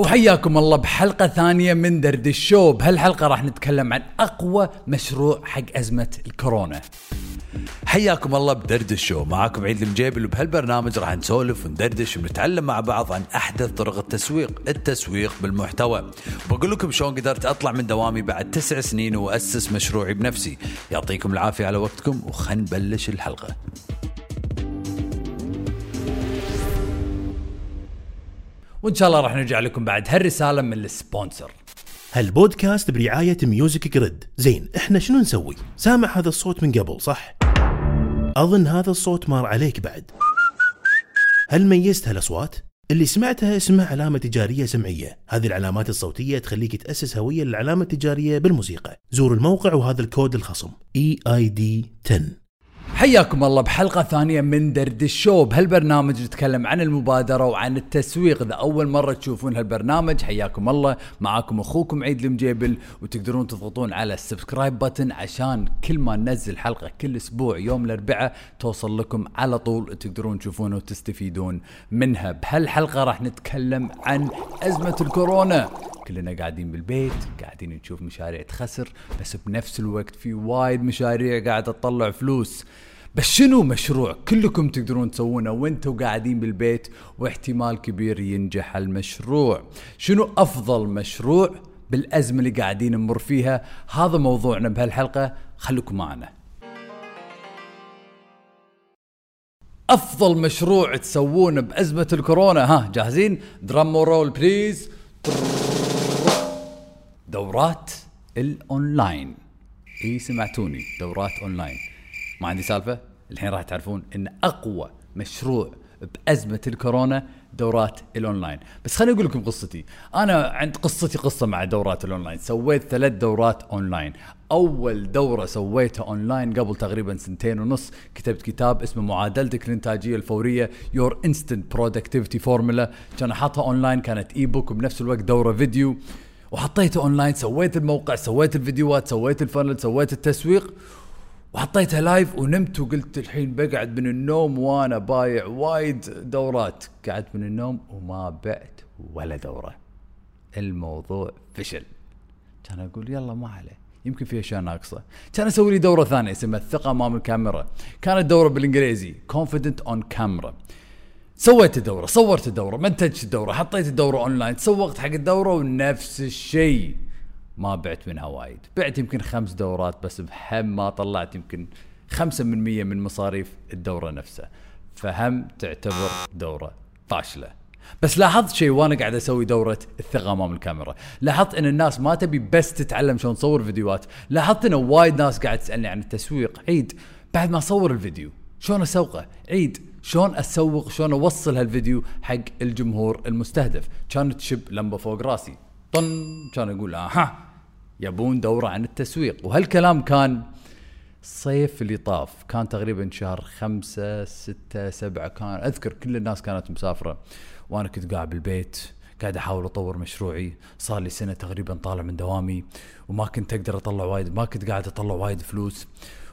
وحياكم الله بحلقة ثانية من دردش شو بهالحلقة راح نتكلم عن أقوى مشروع حق أزمة الكورونا. حياكم الله بدردش شو معاكم عيد المجيبل وبهالبرنامج راح نسولف وندردش ونتعلم مع بعض عن أحدث طرق التسويق التسويق بالمحتوى. بقول لكم شلون قدرت أطلع من دوامي بعد تسع سنين وأسس مشروعي بنفسي. يعطيكم العافية على وقتكم وخل نبلش الحلقة. وإن شاء الله راح نرجع لكم بعد. هالرسالة من ال sponsor. هالبودكاست برعاية Music Grid. زين إحنا شنو نسوي؟ سامع هذا الصوت من قبل صح؟ أظن هذا الصوت مار عليك بعد. هل ميزت هالأصوات؟ اللي سمعتها اسمها علامة تجارية سمعية. هذه العلامات الصوتية تخليك تأسس هوية للعلامة التجارية بالموسيقى. زور الموقع وهذا الكود الخصم. EID 10 حياكم الله بحلقة ثانية من دردش شو بهالبرنامج نتكلم عن المبادرة وعن التسويق. إذا أول مرة تشوفون هالبرنامج حياكم الله. معاكم أخوكم عيد المجيبل وتقدرون تضغطون على ال subscribe button عشان كل ما ننزل حلقة كل أسبوع يوم الأربعاء توصل لكم على طول تقدرون تشوفونها وتستفيدون منها. بهالحلقة راح نتكلم عن أزمة الكورونا. كلنا قاعدين بالبيت قاعدين نشوف مشاريع تخسر بس بنفس الوقت في وايد مشاريع قاعدة تطلع فلوس. بس شنو مشروع كلكم تقدرون تسوونه وأنتم قاعدين بالبيت واحتمال كبير ينجح المشروع؟ شنو أفضل مشروع بالأزمة اللي قاعدين نمر فيها؟ هذا موضوعنا بهالحلقة خليكم معنا. أفضل مشروع تسوونه بأزمة الكورونا ها جاهزين؟ drum roll please دورات الاونلاين إي سمعتوني. دورات اونلاين ما عندي سالفة. الحين راح تعرفون إن أقوى مشروع بأزمة الكورونا دورات الأونلاين. بس خليني أقول لكم قصتي. أنا عندي قصتي قصة مع دورات الأونلاين. سويت ثلاث دورات أونلاين. أول دورة سويتها أونلاين قبل تقريبا سنتين ونص. كتبت كتاب اسمه معادلتك الإنتاجية الفورية Your Instant Productivity Formula كان حاطها أونلاين كانت e-book وبنفس الوقت دورة فيديو. وحطيته أونلاين سويت الموقع سويت الفيديوهات سويت ال funnel سويت التسويق. وحطيتها live ونمت وقلت الحين بقعد من النوم وأنا بايع وايد دورات. قعدت من النوم وما بعت ولا دورة. الموضوع فشل. كان أقول يلا ما عليه. يمكن في أشياء ناقصة. كان أسوي لي دورة ثانية اسمها الثقه أمام الكاميرا. كانت دورة بالإنجليزي. Confident on camera. سويت الدورة صورت الدورة منتجت الدورة حطيت الدورة اونلاين تسوقت حق الدورة ونفس الشيء. ما بعت منها وايد. بعت يمكن خمس دورات بس بهم ما طلعت يمكن خمسة من مية من مصاريف الدورة نفسها. فهم تعتبر دورة فاشلة. بس لاحظت شيء وأنا قاعد أسوي دورة الثقة أمام الكاميرا، لاحظت إن الناس ما تبي بس تتعلم شلون تصور فيديوهات، لاحظت إن وايد ناس قاعد تسألني عن التسويق، عيد بعد ما أصور الفيديو شلون أسوقه؟ عيد شلون أسوق شلون أوصل هالفيديو حق الجمهور المستهدف؟ كانت تشب لمبة فوق راسي، طن كان أقول أها يبون دورة عن التسويق، وهالكلام كان الصيف اللي طاف. كان تقريبا شهر خمسة ستة سبعة. كان أذكر كل الناس كانت مسافرة. وأنا كنت قاعد بالبيت قاعد أحاول أطور مشروعي. صار لي سنة تقريبا طالع من دوامي. وما كنت أقدر أطلع وايد ما كنت قاعد أطلع وايد فلوس.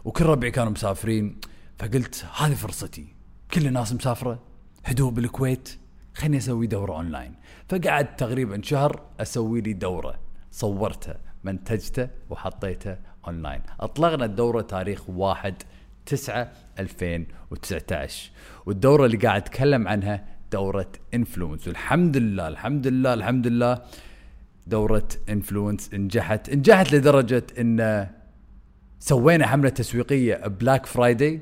وكل ربعي كانوا مسافرين. فقلت هذه فرصتي. كل الناس مسافرة. هدوء بالكويت. خليني أسوي دورة أونلاين. فقعدت تقريبا شهر أسوي لي دورة. صورتها. منتجته وحطيته اونلاين أطلقنا الدورة تاريخ 1 9 2019 والدورة اللي قاعد أتكلم عنها دورة Influence والحمد لله الحمد لله الحمد لله دورة Influence نجحت. نجحت لدرجة إن سوينا حملة تسويقية Black Friday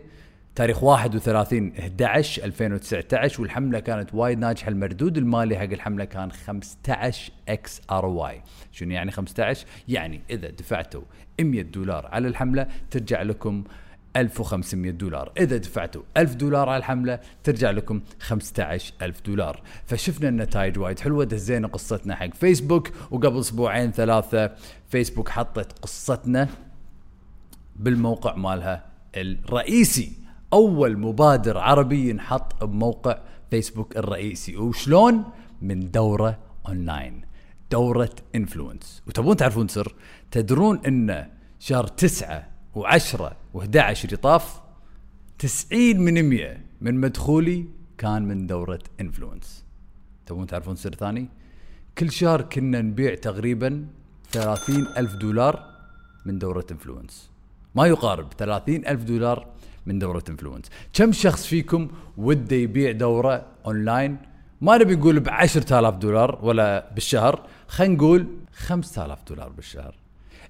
تاريخ 31 11 2019 والحملة كانت وايد ناجحة. المردود المالي حق الحملة كان 15 X ROI. شنو يعني 15 يعني إذا دفعتوا 100 دولار على الحملة ترجع لكم 1500 دولار. إذا دفعتوا 1000 دولار على الحملة ترجع لكم 15000 دولار. فشفنا النتائج وايد حلوة دزينا قصتنا حق فيسبوك وقبل أسبوعين ثلاثة فيسبوك حطت قصتنا بالموقع مالها الرئيسي. أول مبادر عربي ينحط بموقع فيسبوك الرئيسي. وشلون؟ من دورة أونلاين. دورة Influence. وتبون تعرفون سر؟ تدرون إن شهر تسعة و10 و11 اللي طاف 90 من 100 من مدخولي كان من دورة Influence. تبون تعرفون سر ثاني؟ كل شهر كنا نبيع تقريبا 30 ألف دولار من دورة Influence. ما يقارب 30 ألف دولار من دورة Influence كم شخص فيكم وده يبيع دورة اونلاين ما نبي نقول ب 10000 دولار ولا بالشهر خلينا نقول 5000 دولار بالشهر.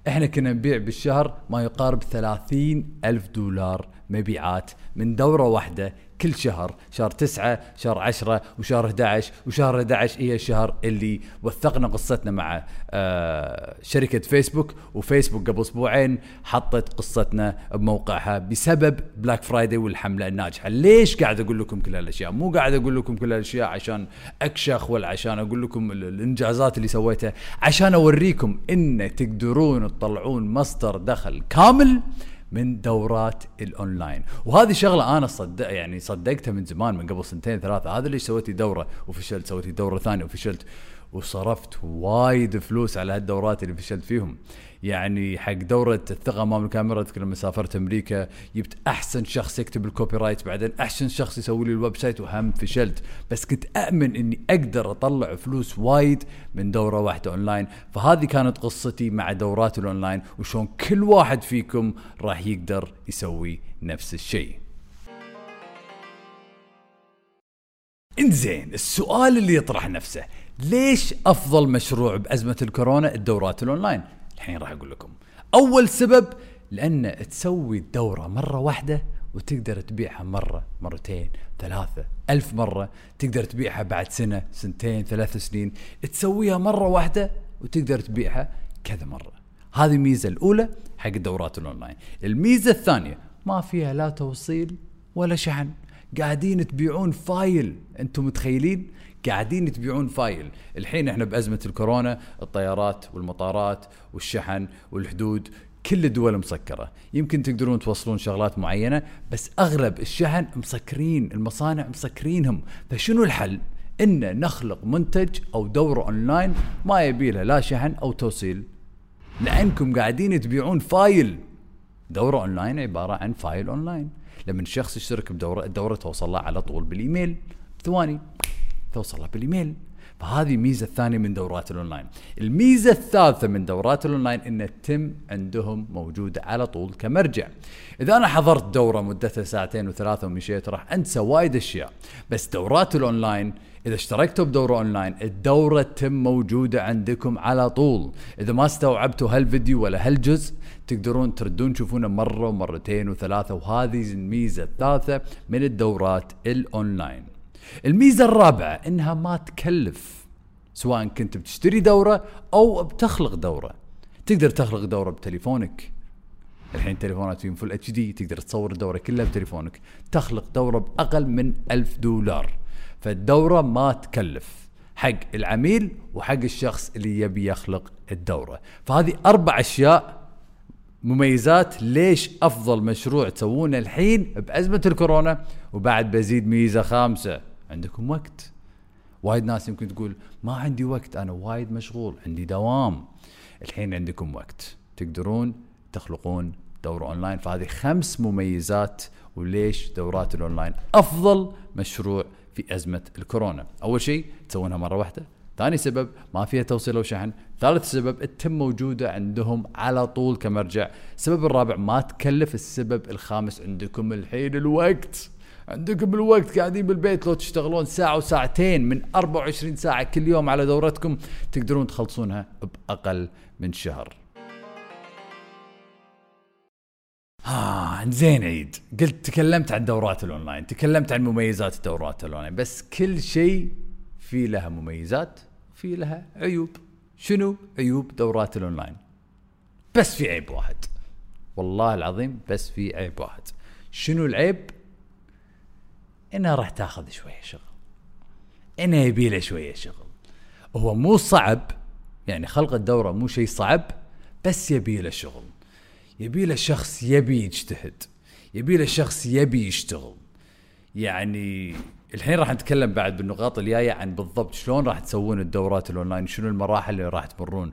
إحنا كنا نبيع بالشهر ما يقارب 30 ألف دولار مبيعات من دورة واحدة كل شهر شهر تسعة شهر عشرة وشهر 11 وشهر 11 هي الشهر اللي وثقنا قصتنا مع آه شركة فيسبوك وفيسبوك قبل أسبوعين حطت قصتنا بموقعها بسبب Black Friday والحملة الناجحة. ليش قاعد أقول لكم كل هالأشياء؟ مو قاعد أقول لكم كل هالأشياء عشان أكشخ ولا عشان أقول لكم ال- الإنجازات اللي سويتها عشان أوريكم إن تقدرون تطلعون مصدر دخل كامل من دورات الأونلاين. وهذه شغلة أنا صدق يعني صدقتها من زمان من قبل سنتين ثلاثة. هذا ليش سويت لي دورة وفشلت سويت لي دورة ثانية وفشلت وصرفت وايد فلوس على هالدورات اللي فشلت فيهم. يعني حق دورة الثقة أمام الكاميرا اذكر لما سافرت أمريكا جبت أحسن شخص يكتب ال copywrite بعدين أحسن شخص يسوي لي ال website وهم فشلت. بس كنت اامن إني أقدر أطلع فلوس وايد من دورة واحدة أونلاين. فهذه كانت قصتي مع دورات الأونلاين وشون كل واحد فيكم راح يقدر يسوي نفس الشيء. إنزين السؤال اللي يطرح نفسه ليش أفضل مشروع بأزمة الكورونا الدورات الأونلاين؟ الحين راح أقول لكم. أول سبب لأن تسوي الدورة مرة واحدة وتقدر تبيعها مرة مرتين ثلاثة ألف مرة. تقدر تبيعها بعد سنة سنتين ثلاث سنين. تسويها مرة واحدة وتقدر تبيعها كذا مرة. هذه الميزة الأولى حق الدورات الأونلاين. الميزة الثانية ما فيها لا توصيل ولا شحن. قاعدين تبيعون file. أنتم متخيلين؟ قاعدين تبيعون file. الحين إحنا بأزمة الكورونا الطيارات والمطارات والشحن والحدود كل الدول مسكرة. يمكن تقدرون توصلون شغلات معينة بس أغلب الشحن مسكرين المصانع مسكرينهم. فشنو الحل؟ إن نخلق منتج أو دوره أونلاين ما يبي له لا شحن أو توصيل. لأنكم قاعدين تبيعون file. دوره أونلاين عبارة عن file online. لما الشخص يشترك بدوره الدوره توصل له على طول بالإيميل. ثواني. توصل له بالإيميل. فهذه الميزة الثانية من دورات الأونلاين. الميزة الثالثة من دورات الأونلاين إن تتم عندهم موجوده على طول كمرجع. إذا أنا حضرت دورة مدتها ساعتين وثلاثة ومشيت راح أنسى وايد أشياء. بس دورات الأونلاين إذا اشتركتوا بدوره أونلاين الدورة تتم موجودة عندكم على طول. إذا ما استوعبتوا هالفيديو ولا هالجزء تقدرون تردون تشوفونه مرة ومرتين وثلاثة وهذه الميزة الثالثة من الدورات الأونلاين. الميزة الرابعة إنها ما تكلف سواء كنت بتشتري دورة أو بتخلق دورة. تقدر تخلق دورة بتليفونك. الحين تليفونات فيهم فل اتش دي تقدر تصور الدورة كلها بتليفونك. تخلق دورة بأقل من ألف دولار. فالدورة ما تكلف حق العميل وحق الشخص اللي يبي يخلق الدورة. فهذه أربع أشياء مميزات ليش أفضل مشروع تسوونه الحين بأزمة الكورونا وبعد بزيد ميزة خامسة. عندكم وقت. وايد ناس يمكن تقول ما عندي وقت أنا وايد مشغول عندي دوام. الحين عندكم وقت. تقدرون تخلقون دورة أونلاين. فهذه خمس مميزات وليش دورات الأونلاين أفضل مشروع في أزمة الكورونا. أول شيء تسوونها مرة واحدة. ثاني سبب ما فيها توصيل أو شحن. ثالث سبب تتم موجودة عندهم على طول كمرجع. السبب الرابع ما تكلف السبب الخامس. عندكم الحين الوقت. عندكم الوقت قاعدين بالبيت لو تشتغلون ساعة وساعتين من 24 ساعة كل يوم على دورتكم تقدرون تخلصونها بأقل من شهر. ها زين عيد. قلت تكلمت عن دورات الأونلاين تكلمت عن مميزات الدورات الأونلاين بس كل شيء في لها مميزات في لها عيوب. شنو؟ عيوب دورات الأونلاين. بس في عيب واحد. والله العظيم بس في عيب واحد. شنو العيب؟ انها راح تاخذ شوية شغل. انها يبي له شوية شغل. هو مو صعب يعني خلق الدورة مو شيء صعب بس يبي له شغل. يبي له شخص يبي يجتهد يبي له شخص يبي يشتغل. يعني الحين راح نتكلم بعد بالنقاط الجاية عن بالضبط شلون راح تسوون الدورات الأونلاين شنو المراحل اللي راح تمرون.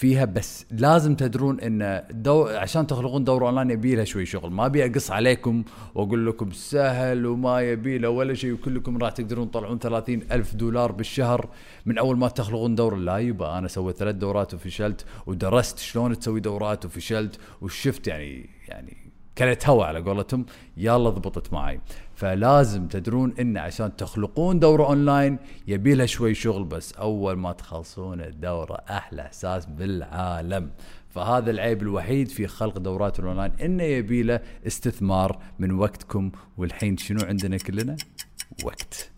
فيها بس لازم تدرون إن دو عشان تخلقون دورة أونلاين يبي لها شوي شغل. ما أبي أقص عليكم وأقول لكم سهل وما يبي له ولا شيء وكلكم راح تقدرون تطلعون 30 ألف دولار بالشهر من أول ما تخلقون دورة. لا يبا أنا سويت ثلاث دورات وفشلت ودرست شلون تسوي دورات وفشلت وشفت يعني يعني كانت هوا على قولتهم يلا ضبطت معي. فلازم تدرون إن عشان تخلقون دورة أونلاين يبي لها شوي شغل بس أول ما تخلصون الدورة أحلى إحساس بالعالم. فهذا العيب الوحيد في خلق دورات الأونلاين إنه يبي له استثمار من وقتكم. والحين شنو عندنا كلنا؟ وقت.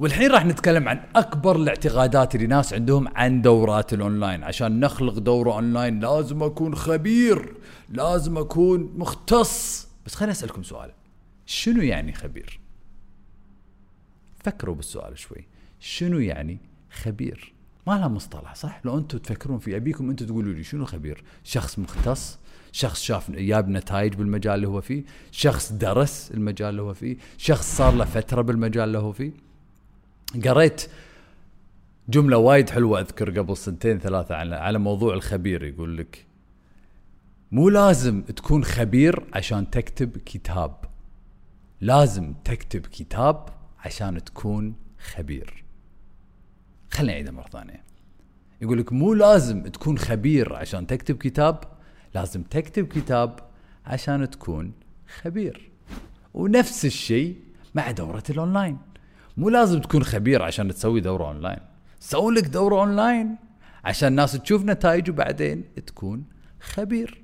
والحين راح نتكلم عن أكبر الاعتقادات اللي ناس عندهم عن دورات الأونلاين. عشان نخلق دورة أونلاين لازم أكون خبير لازم أكون مختص. بس خليني أسألكم سؤال. شنو يعني خبير؟ فكروا بالسؤال شوي. شنو يعني خبير؟ ما لها مصطلح صح؟ لو أنتم تفكرون فيه أبيكم أنتم تقولوا لي شنو خبير؟ شخص مختص شخص شاف جاب نتائج بالمجال اللي هو فيه شخص درس المجال اللي هو فيه شخص صار له فترة بالمجال اللي هو فيه. قريت جملة وايد حلوة أذكر قبل سنتين ثلاثة على على موضوع الخبير يقول لك مو لازم تكون خبير عشان تكتب كتاب. لازم تكتب كتاب عشان تكون خبير. خليني أعيدها مرة ثانية. يقول لك مو لازم تكون خبير عشان تكتب كتاب. لازم تكتب كتاب عشان تكون خبير. ونفس الشيء مع دورة الأونلاين. مو لازم تكون خبير عشان تسوي دورة أونلاين. سوي لك دورة أونلاين عشان الناس تشوف نتائج وبعدين تكون خبير.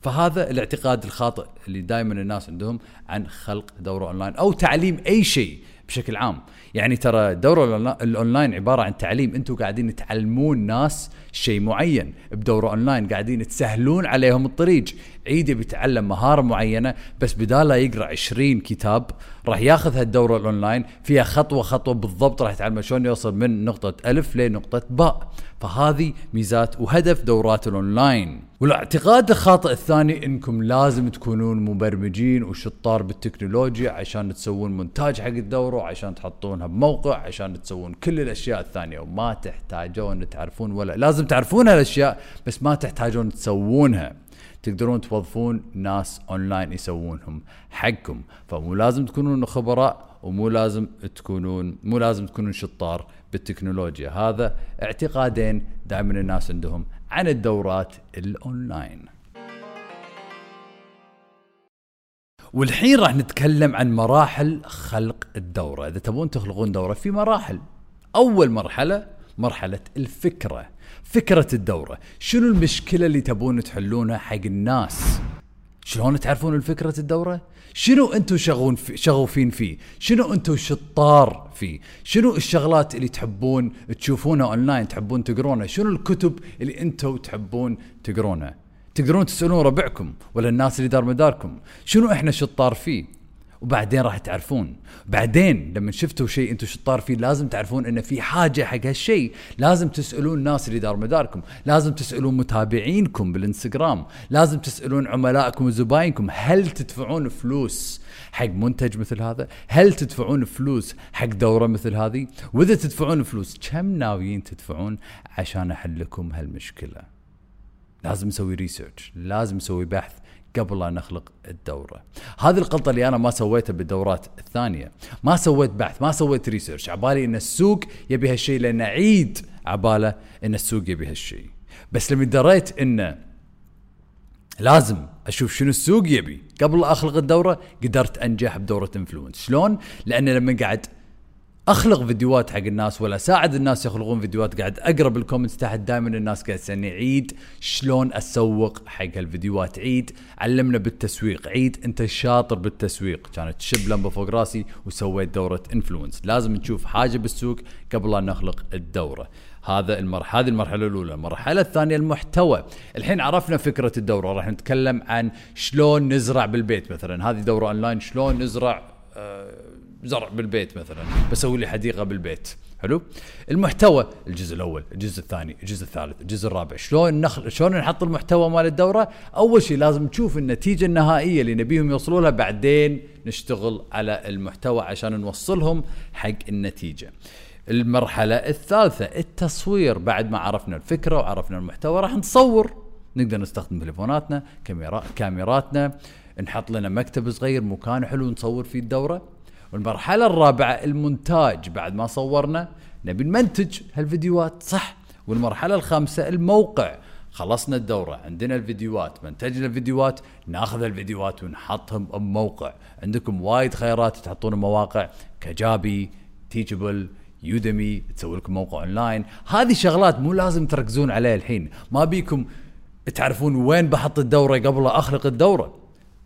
فهذا الاعتقاد الخاطئ اللي دائما الناس عندهم عن خلق دورة أونلاين أو تعليم أي شيء بشكل عام. يعني ترى الدوره الأونلاين عبارة عن تعليم. أنتم قاعدين تعلمون ناس شيء معين. بدورة أونلاين قاعدين تسهلون عليهم الطريق. عيد بيتعلم مهارة معينة بس بدال لا يقرأ 20 كتاب راح ياخذ هالدورة الأونلاين فيها خطوة خطوة بالضبط راح يتعلم شلون يوصل من نقطة ألف لنقطه باء. فهذه ميزات وهدف دورات الأونلاين. والاعتقاد الخاطئ الثاني إنكم لازم تكونون مبرمجين وشطار بالتكنولوجيا عشان تسوون مونتاج حق الدورة عشان تحطونها بموقع عشان تسوون كل الأشياء الثانية. وما تحتاجون تعرفون ولا لازم تعرفون هالأشياء بس ما تحتاجون تسوونها. تقدرون توظفون ناس اونلاين يسوونهم حقكم. فمو لازم تكونون خبراء ومو لازم تكونون مو لازم تكونون شطار بالتكنولوجيا. هذا اعتقادين دائما الناس عندهم عن الدورات الاونلاين والحين راح نتكلم عن مراحل خلق الدورة. إذا تبون تخلقون دورة في مراحل. أول مرحلة مرحلة الفكرة. فكرة الدورة. شنو المشكلة اللي تبون تحلونها حق الناس؟ شلون تعرفون الفكرة الدورة؟ شنو أنتم شغون في شغوفين فيه؟ شنو أنتم شطار فيه؟ شنو الشغلات اللي تحبون تشوفونها اونلاين تحبون تقرونها؟ شنو الكتب اللي أنتم تحبون تقرونها؟ تقدرون تسألون ربعكم ولا الناس اللي دار مداركم. شنو إحنا شطار فيه؟ وبعدين راح تعرفون. بعدين لما شفتوا شيء أنتم شطار فيه لازم تعرفون ان في حاجة حق هالشيء. لازم تسألون الناس اللي دار مداركم. لازم تسألون متابعينكم بالإنستغرام. لازم تسألون عملائكم وزباينكم. هل تدفعون فلوس حق منتج مثل هذا؟ هل تدفعون فلوس حق دورة مثل هذه؟ وإذا تدفعون فلوس كم ناويين تدفعون عشان أحل لكم هالمشكلة؟ لازم نسوي research لازم نسوي بحث. قبل لا نخلق الدورة. هذه الغلطه اللي أنا ما سويتها بالدورات الثانية. ما سويت بحث ما سويت research عبالي إن السوق يبي هالشيء لأن عيد عباله إن السوق يبي هالشيء بس لما دريت إنه لازم أشوف شنو السوق يبي قبل أخلق الدورة قدرت أنجح بدورة Influence شلون؟ لأن لما قاعد أخلق فيديوهات حق الناس ولا أساعد الناس يخلقون فيديوهات قاعد أقرأ بال comments تحت. دائما الناس قاعد تسألني عيد شلون أسوق حق هالفيديوهات؟ عيد علمنا بالتسويق. عيد أنت شاطر بالتسويق. كانت تشب لمبة فوق راسي وسويت دورة Influence لازم نشوف حاجة بالسوق قبل لا نخلق الدورة. هذا المرحله هذه المرحلة الأولى. المرحلة الثانية المحتوى. الحين عرفنا فكرة الدورة. راح نتكلم عن شلون نزرع بالبيت مثلا. هذه دورة اونلاين شلون نزرع آه زرع بالبيت مثلا بسوي لي حديقة بالبيت. حلو؟ المحتوى الجزء الأول الجزء الثاني الجزء الثالث الجزء الرابع. شلون نخل شلون نحط المحتوى مال الدورة؟ أول شيء لازم نشوف النتيجة النهائية اللي نبيهم يوصلوا لها بعدين نشتغل على المحتوى عشان نوصلهم حق النتيجة. المرحلة الثالثة التصوير. بعد ما عرفنا الفكرة وعرفنا المحتوى راح نصور. نقدر نستخدم تليفوناتنا كاميرا كاميراتنا. نحط لنا مكتب صغير مكان حلو نصور فيه الدورة. والمرحلة الرابعة المونتاج. بعد ما صورنا نبي نمنتج هالفيديوهات. صح. والمرحلة الخامسة الموقع. خلصنا الدورة عندنا الفيديوهات. منتجنا الفيديوهات ناخذ الفيديوهات ونحطهم بموقع. عندكم وايد خيارات تحطون مواقع Kajabi Teachable Udemy تسوي لكم موقع اونلاين هذه شغلات مو لازم تركزون عليها الحين. ما بيكم تعرفون وين بحط الدورة قبل أخلق الدورة.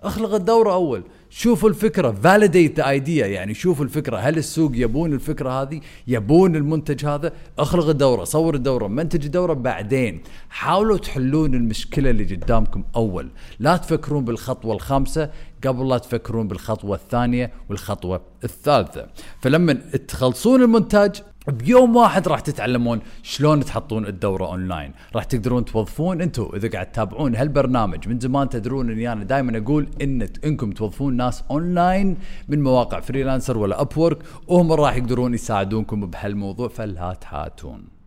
أخلق الدورة أول. شوفوا الفكرة validate the idea يعني شوفوا الفكرة هل السوق يبون الفكرة هذه؟ يبون المنتج هذا؟ اخلق الدورة صور الدورة. منتج الدورة بعدين. حاولوا تحلون المشكلة اللي قدامكم أول. لا تفكرون بالخطوة الخامسة. قبل لا تفكرون بالخطوة الثانية والخطوة الثالثة. فلما تخلصون المونتاج بيوم واحد راح تتعلمون شلون تحطون الدورة أونلاين. راح تقدرون توظفون أنتم إذا قاعد تتابعون هالبرنامج. من زمان تدرون إني أنا دائما أقول إن إنكم توظفون ناس أونلاين من مواقع Freelancer ولا Upwork وهم راح يقدرون يساعدونكم بهالموضوع فلا تهاتون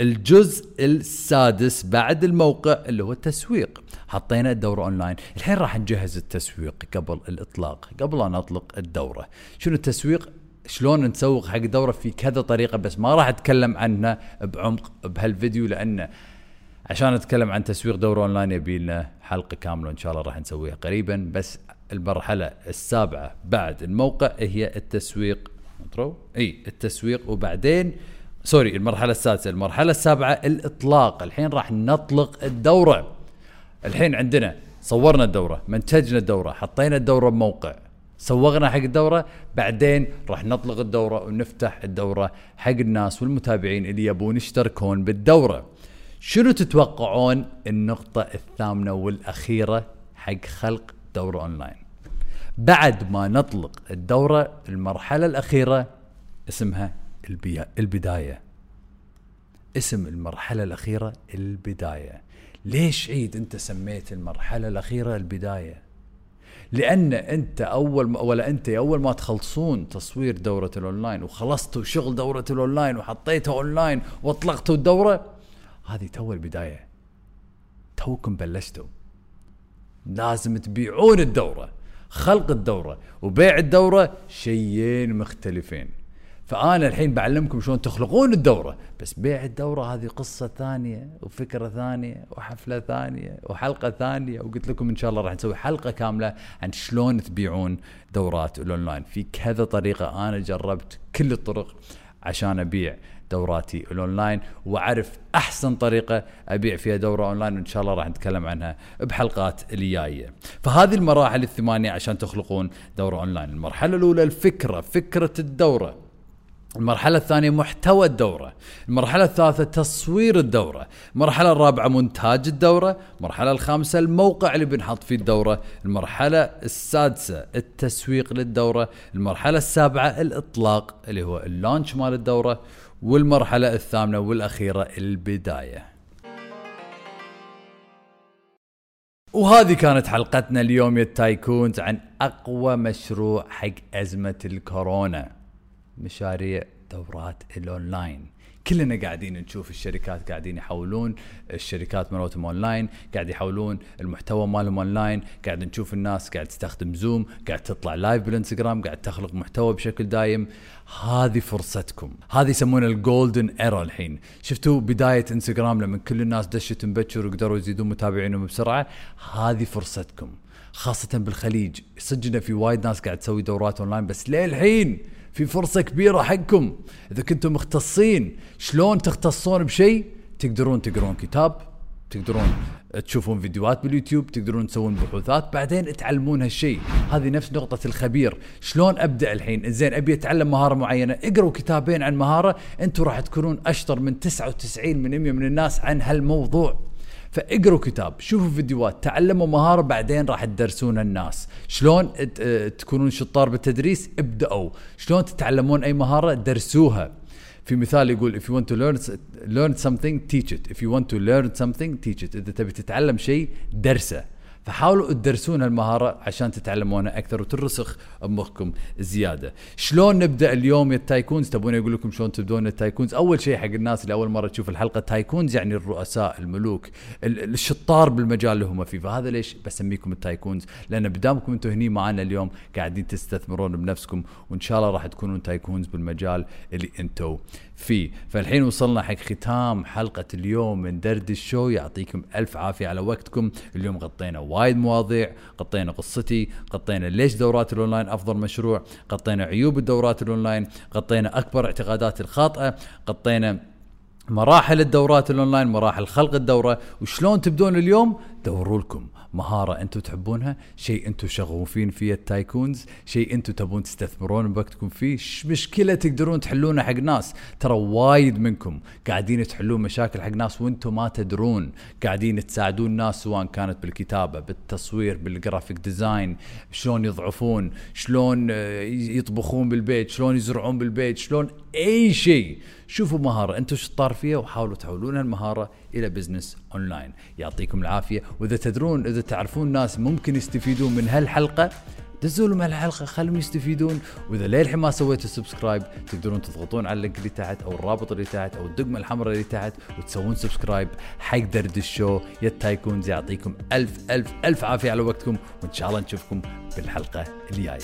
الجزء السادس بعد الموقع اللي هو التسويق. حطينا الدورة أونلاين. الحين راح نجهز التسويق قبل الإطلاق قبل أن نطلق الدورة. شنو التسويق؟ شلون نسوق حق الدورة في كذا طريقة؟ بس ما راح أتكلم عنها بعمق بهالفيديو لأنه عشان نتكلم عن تسويق دورة أونلاين يبي لنا حلقة كاملة ان شاء الله راح نسويها قريبا. بس المرحلة السابعة بعد الموقع هي التسويق. إي التسويق. وبعدين sorry المرحلة السادسة. المرحلة السابعة الإطلاق. الحين راح نطلق الدورة. الحين عندنا صورنا الدورة منتجنا الدورة حطينا الدورة بموقع. سوقنا حق الدورة بعدين راح نطلق الدورة ونفتح الدورة حق الناس والمتابعين اللي يبون يشتركون بالدورة. شنو تتوقعون النقطة الثامنة والأخيرة حق خلق دورة أونلاين؟ بعد ما نطلق الدورة المرحلة الأخيرة اسمها البداية. اسم المرحلة الأخيرة البداية. ليش عيد أنت سميت المرحلة الأخيرة البداية؟ لأن أنت أول ما ولا أنت أول ما تخلصون تصوير دورة الأونلاين وخلصتوا شغل دورة الأونلاين وحطيتها أونلاين وأطلقتوا الدورة هذه تو البداية. توكم بلشتوا. لازم تبيعون الدورة خلق الدورة وبيع الدورة شيئين مختلفين. فأنا الحين بعلمكم شلون تخلقون الدورة بس بيع الدورة هذه قصة ثانية وفكرة ثانية وحفلة ثانية وحلقة ثانية وقلت لكم إن شاء الله راح نسوي حلقة كاملة عن شلون تبيعون دورات الأونلاين في كذا طريقة أنا جربت كل الطرق عشان أبيع دوراتي الأونلاين وأعرف أحسن طريقة أبيع فيها دورة أونلاين وإن شاء الله راح نتكلم عنها بحلقات اللي جاية. فهذه المراحل الثمانية عشان تخلقون دورة أونلاين، المرحلة الأولى الفكرة، فكرة الدورة. المرحلة الثانية محتوى الدورة المرحلة الثالثة تصوير الدورة المرحلة الرابعة مونتاج الدورة المرحلة الخامسة الموقع اللي بنحط فيه الدورة المرحلة السادسة التسويق للدورة المرحلة السابعة الإطلاق اللي هو ال launch مال الدورة والمرحلة الثامنة والأخيرة البداية. وهذه كانت حلقتنا اليوم يا tycoons عن أقوى مشروع حق أزمة الكورونا. مشاريع دورات الأونلاين. كلنا قاعدين نشوف الشركات قاعدين يحولون الشركات مالتهم أونلاين قاعد يحولون المحتوى مالهم أونلاين قاعد نشوف الناس قاعد تستخدم Zoom قاعد تطلع live بالإنستغرام قاعد تخلق محتوى بشكل دايم. هذه فرصتكم. هذه يسمونها ال golden era الحين. شفتوا بداية إنستغرام لما كل الناس دشت مبكر وقدروا يزيدون متابعينهم بسرعة؟ هذه فرصتكم. خاصة بالخليج. صدقنا في وايد ناس قاعد تسوي دورات أونلاين بس للحين في فرصة كبيرة حقكم. إذا كنتم مختصين شلون تختصون بشيء تقدرون تقرون كتاب تقدرون تشوفون فيديوهات باليوتيوب تقدرون تسوون بحوثات بعدين تعلمون هالشيء. هذه نفس نقطة الخبير. شلون أبدأ الحين؟ زين أبي أتعلم مهارة معينة. اقروا كتابين عن مهارة. أنتم راح تكونون أشطر من 99 من 100 من الناس عن هالموضوع. فاقروا كتاب شوفوا فيديوهات تعلموا مهارة بعدين راح تدرسون الناس. شلون تكونون شطار بالتدريس؟ ابدأوا. شلون تتعلمون أي مهارة؟ درسوها. في مثال يقول if you want to learn learn something teach it. If you want to learn something teach it. إذا تبي تتعلم شيء درسه. فحاولوا تدرسون المهارة عشان تتعلمونها أكثر وترسخ بمخكم زيادة. شلون نبدأ اليوم يا ال tycoons؟ تبون أقول لكم شلون تبدون ال tycoons؟ أول شيء حق الناس اللي أول مرة تشوف الحلقة tycoons يعني الرؤساء الملوك ال- الشطار بالمجال اللي هم فيه. فهذا ليش بسميكم ال tycoons؟ لأن بدامكم أنتم هني معنا اليوم قاعدين تستثمرون بنفسكم وإن شاء الله راح تكونون tycoons بالمجال اللي أنتم فيه. فالحين وصلنا حق ختام حلقة اليوم من درد ال show. يعطيكم ألف عافية على وقتكم. اليوم غطينا وايد مواضيع. غطينا قصتي. غطينا ليش دورات الأونلاين أفضل مشروع. غطينا عيوب الدورات الأونلاين. غطينا أكبر اعتقادات الخاطئة. غطينا مراحل الدورات الأونلاين مراحل خلق الدورة. وشلون تبدون اليوم؟ دوروا لكم. مهارة أنتم تحبونها شيء أنتم شغوفين فيه ال tycoons شيء أنتم تبون تستثمرون بوقتكم فيه مشكلة تقدرون تحلونها حق ناس؟ ترى وايد منكم قاعدين تحلون مشاكل حق ناس وأنتم ما تدرون قاعدين تساعدون ناس سواء كانت بالكتابة بالتصوير بال graphic design شلون يضعفون شلون آه، يطبخون بالبيت شلون يزرعون بالبيت شلون أي شيء. شوفوا مهارة أنتم شطار فيها؟ وحاولوا تحولون المهارة إلى business online يعطيكم العافية. وإذا تدرون إذا تعرفون ناس ممكن يستفيدون من هالحلقة دزوا لهم هالحلقة خلهم يستفيدون. وإذا للحين ما سويتوا subscribe تقدرون تضغطون على ال link اللي تحت أو الرابط اللي تحت أو الدقمه الحمراء اللي تحت وتسوون subscribe حق درد ال show. يا ال tycoons يعطيكم ألف ألف ألف عافية على وقتكم. وإن شاء الله نشوفكم بالحلقة الجاية.